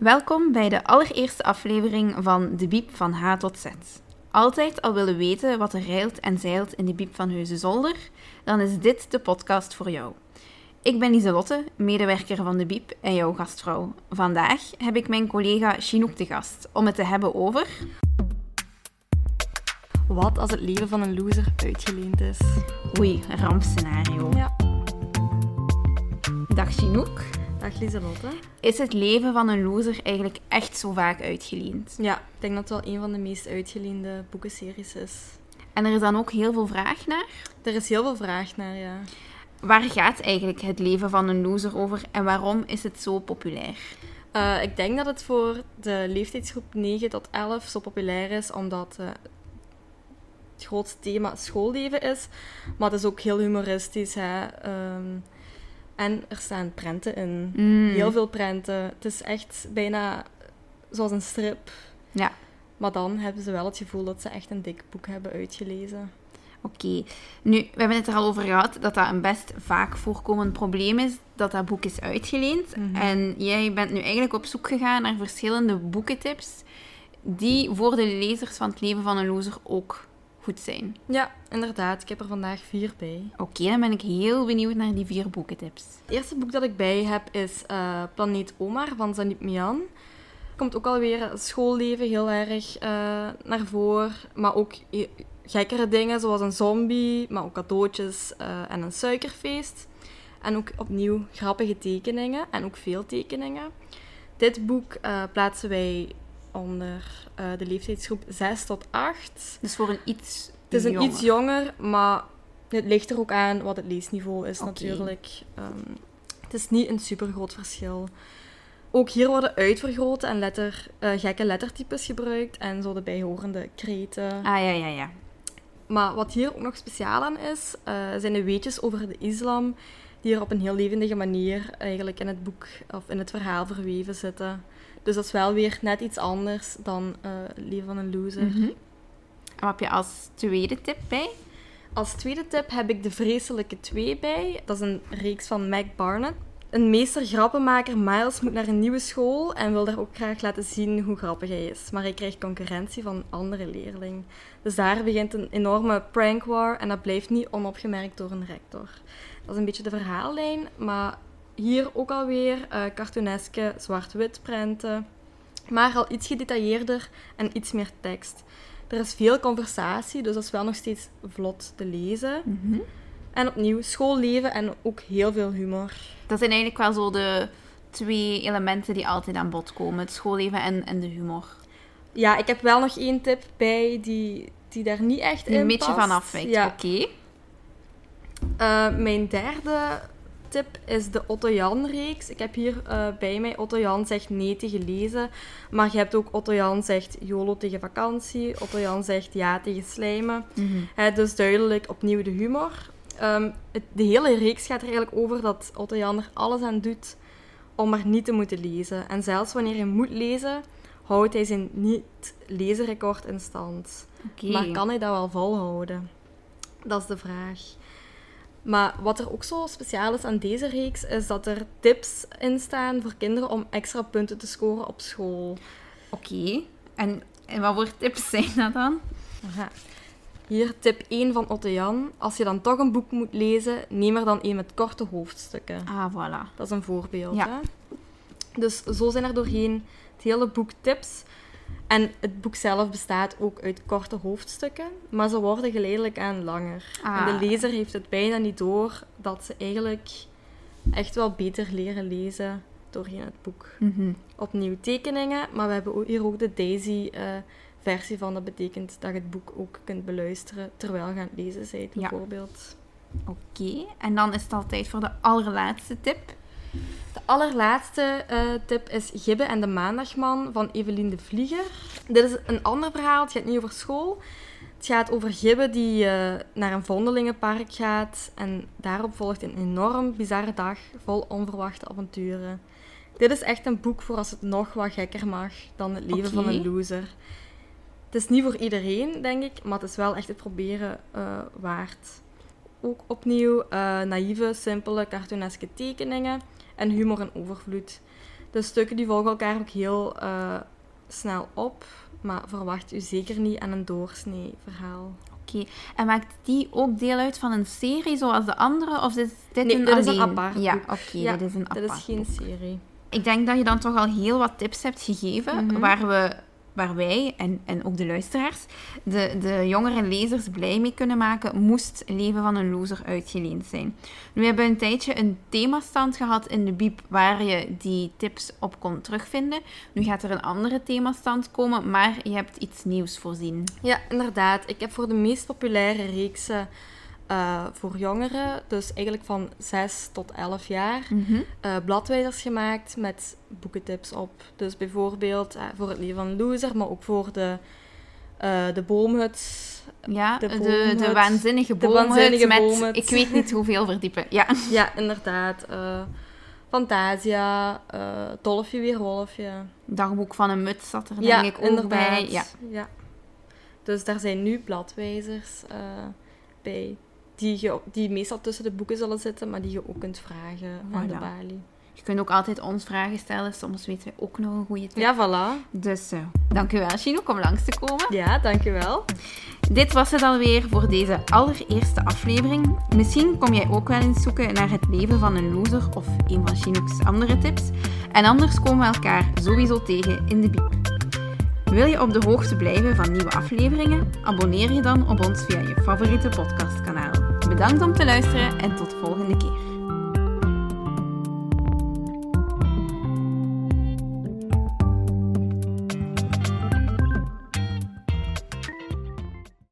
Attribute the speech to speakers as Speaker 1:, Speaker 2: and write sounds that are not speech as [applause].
Speaker 1: Welkom bij de allereerste aflevering van De Biep van H tot Z. Altijd al willen weten wat er reilt en zeilt in de Biep van Heusden-Zolder? Dan is dit de podcast voor jou. Ik ben Lieselotte, medewerker van De Biep en jouw gastvrouw. Vandaag heb ik mijn collega Chinook te gast om het te hebben over...
Speaker 2: Wat als het leven van een loser uitgeleend is?
Speaker 1: Oei, rampscenario.
Speaker 2: Ja.
Speaker 1: Dag Chinook.
Speaker 2: Dag Lieselotte.
Speaker 1: Is het leven van een loser eigenlijk echt zo vaak uitgeleend?
Speaker 2: Ja, ik denk dat het wel een van de meest uitgeleende boekenseries is.
Speaker 1: En er is dan ook heel veel vraag naar?
Speaker 2: Er is heel veel vraag naar, ja.
Speaker 1: Waar gaat eigenlijk het leven van een loser over en waarom is het zo populair?
Speaker 2: Uh, ik denk dat het voor de leeftijdsgroep 9 tot 11 zo populair is, omdat uh, het grootste thema schoolleven is. Maar het is ook heel humoristisch. Hè? Um, en er staan prenten in.
Speaker 1: Mm.
Speaker 2: Heel veel prenten. Het is echt bijna zoals een strip.
Speaker 1: Ja.
Speaker 2: Maar dan hebben ze wel het gevoel dat ze echt een dik boek hebben uitgelezen.
Speaker 1: Oké. Nu, we hebben het er al over gehad dat dat een best vaak voorkomend probleem is, dat dat boek is uitgeleend.
Speaker 2: Mhm.
Speaker 1: En jij bent nu eigenlijk op zoek gegaan naar verschillende boekentips die voor de lezers van het leven van een loser ook goed zijn.
Speaker 2: Ja, inderdaad. Ik heb er vandaag vier bij.
Speaker 1: Oké, dan ben ik heel benieuwd naar die vier boekentips.
Speaker 2: Het eerste boek dat ik bij heb is uh, Planeet Omar van Zanip Mian. Komt ook alweer het schoolleven heel erg uh, naar voren, maar ook gekkere dingen zoals een zombie, maar ook cadeautjes uh, en een suikerfeest. En ook opnieuw grappige tekeningen en ook veel tekeningen. Dit boek plaatsen wij onder uh, de leeftijdsgroep 6 tot 8.
Speaker 1: Dus voor een iets
Speaker 2: Het is een
Speaker 1: jonger.
Speaker 2: iets jonger, maar het ligt er ook aan wat het leesniveau is natuurlijk. Um, het is niet een super groot verschil. Ook hier worden uitvergrote en letter, uh, gekke lettertypes gebruikt en zo de bijhorende kreten.
Speaker 1: Ah, ja, ja, ja.
Speaker 2: Maar wat hier ook nog speciaal aan is, uh, zijn de weetjes over de islam, die er op een heel levendige manier eigenlijk in het boek of in het verhaal verweven zitten. Dus dat is wel weer net iets anders dan uh, Leven van een Loser.
Speaker 1: Mm -hmm. En wat heb je als tweede tip bij?
Speaker 2: Als tweede tip heb ik De Vreselijke Twee bij. Dat is een reeks van Mac Barnett. Een meester grappenmaker, Miles, moet naar een nieuwe school en wil daar ook graag laten zien hoe grappig hij is. Maar hij krijgt concurrentie van een andere leerling. Dus daar begint een enorme prank war en dat blijft niet onopgemerkt door een rector. Dat is een beetje de verhaallijn, maar hier ook alweer uh, cartooneske zwart-wit prenten, maar al iets gedetailleerder en iets meer tekst. Er is veel conversatie, dus dat is wel nog steeds vlot te lezen.
Speaker 1: Mm -hmm.
Speaker 2: En opnieuw schoolleven en ook heel veel humor.
Speaker 1: Dat zijn eigenlijk wel zo de twee elementen die altijd aan bod komen: het schoolleven en, en de humor.
Speaker 2: Ja, ik heb wel nog één tip bij die, die daar niet echt
Speaker 1: die
Speaker 2: in
Speaker 1: een beetje van afwijkt.
Speaker 2: Ja.
Speaker 1: Oké. Okay.
Speaker 2: Uh, mijn derde tip is de Otto Jan-reeks. Ik heb hier uh, bij mij Otto Jan zegt nee tegen lezen. Maar je hebt ook Otto Jan zegt YOLO tegen vakantie. Otto Jan zegt ja tegen slijmen.
Speaker 1: Mm -hmm.
Speaker 2: He, dus duidelijk opnieuw de humor. Um, het, de hele reeks gaat er eigenlijk over dat Otto Jan er alles aan doet om maar niet te moeten lezen. En zelfs wanneer hij moet lezen, houdt hij zijn niet-lezenrecord in stand.
Speaker 1: Okay.
Speaker 2: Maar kan hij dat wel volhouden? Dat is de vraag. Maar wat er ook zo speciaal is aan deze reeks, is dat er tips in staan voor kinderen om extra punten te scoren op school.
Speaker 1: Oké. Okay. En, en wat voor tips zijn dat dan?
Speaker 2: Aha. Hier tip 1 van Otto Jan. Als je dan toch een boek moet lezen, neem er dan een met korte hoofdstukken.
Speaker 1: Ah, voilà.
Speaker 2: Dat is een voorbeeld.
Speaker 1: Ja.
Speaker 2: Hè? Dus zo zijn er doorheen het hele boek tips. En het boek zelf bestaat ook uit korte hoofdstukken, maar ze worden geleidelijk aan langer.
Speaker 1: Ah.
Speaker 2: En de lezer heeft het bijna niet door dat ze eigenlijk echt wel beter leren lezen doorheen het boek.
Speaker 1: Mm -hmm.
Speaker 2: Opnieuw tekeningen, maar we hebben hier ook de Daisy uh, versie van. Dat betekent dat je het boek ook kunt beluisteren terwijl je aan het lezen bent, bijvoorbeeld.
Speaker 1: Ja. Oké, okay. en dan is het al tijd voor de allerlaatste tip.
Speaker 2: De allerlaatste uh, tip is Gibbe en de Maandagman van Evelien de Vlieger. Dit is een ander verhaal, het gaat niet over school. Het gaat over Gibbe die uh, naar een vondelingenpark gaat en daarop volgt een enorm bizarre dag vol onverwachte avonturen. Dit is echt een boek voor als het nog wat gekker mag dan het leven van een loser. Het is niet voor iedereen, denk ik, maar het is wel echt het proberen uh, waard. Ook opnieuw uh, naïeve, simpele, cartooneske tekeningen en humor en overvloed. De stukken die volgen elkaar ook heel eh, snel op, maar verwacht u zeker niet aan een doorsnee verhaal.
Speaker 1: Oké. En maakt die ook deel uit van een serie zoals de andere? Of is dit
Speaker 2: Nee,
Speaker 1: een
Speaker 2: dit is een
Speaker 1: alleen?
Speaker 2: apart
Speaker 1: Ja, oké.
Speaker 2: Ja,
Speaker 1: dit is een
Speaker 2: Dat
Speaker 1: apart
Speaker 2: is geen
Speaker 1: boek.
Speaker 2: serie.
Speaker 1: Ik denk dat je dan toch al heel wat tips hebt gegeven,
Speaker 2: Mhm.
Speaker 1: waar, we, waar wij en, en ook de luisteraars de, de jongere lezers blij mee kunnen maken, moest Leven van een Loser uitgeleend zijn. Nu hebben we een tijdje een themastand gehad in de Biep waar je die tips op kon terugvinden. Nu gaat er een andere themastand komen, maar je hebt iets nieuws voorzien.
Speaker 2: Ja, inderdaad. Ik heb voor de meest populaire reeksen eh, voor jongeren, dus eigenlijk van 6 tot 11 jaar,
Speaker 1: Mhm.
Speaker 2: eh, bladwijzers gemaakt met boekentips op. Dus bijvoorbeeld eh, voor het leven van loser, maar ook voor de, de boomhut.
Speaker 1: Ja,
Speaker 2: De
Speaker 1: de, de,
Speaker 2: boomhut.
Speaker 1: waanzinnige
Speaker 2: De
Speaker 1: boomhut
Speaker 2: waanzinnige
Speaker 1: met
Speaker 2: boomhut.
Speaker 1: ik weet niet hoeveel verdiepen. Ja. [laughs]
Speaker 2: Ja, inderdaad. Fantasia, Dolfje weer Wolfje.
Speaker 1: Dagboek van een muts zat er
Speaker 2: ja,
Speaker 1: denk ik ook
Speaker 2: inderdaad.
Speaker 1: bij. Ja.
Speaker 2: Ja. Dus daar zijn nu bladwijzers bij. Die, je, die meestal tussen de boeken zullen zitten, maar die je ook kunt vragen aan de balie.
Speaker 1: Je kunt ook altijd ons vragen stellen. Soms weten wij ook nog een goede tip.
Speaker 2: Ja, voilà.
Speaker 1: Dus uh, dankjewel, Chinook, om langs te komen.
Speaker 2: Ja, dankjewel.
Speaker 1: Dit was het alweer voor deze allereerste aflevering. Misschien kom jij ook wel eens zoeken naar het leven van een loser of een van Chinook's andere tips. En anders komen we elkaar sowieso tegen in de biep. Wil je op de hoogte blijven van nieuwe afleveringen? Abonneer je dan op ons via je favoriete podcastkanaal. Bedankt om te luisteren en tot volgende keer.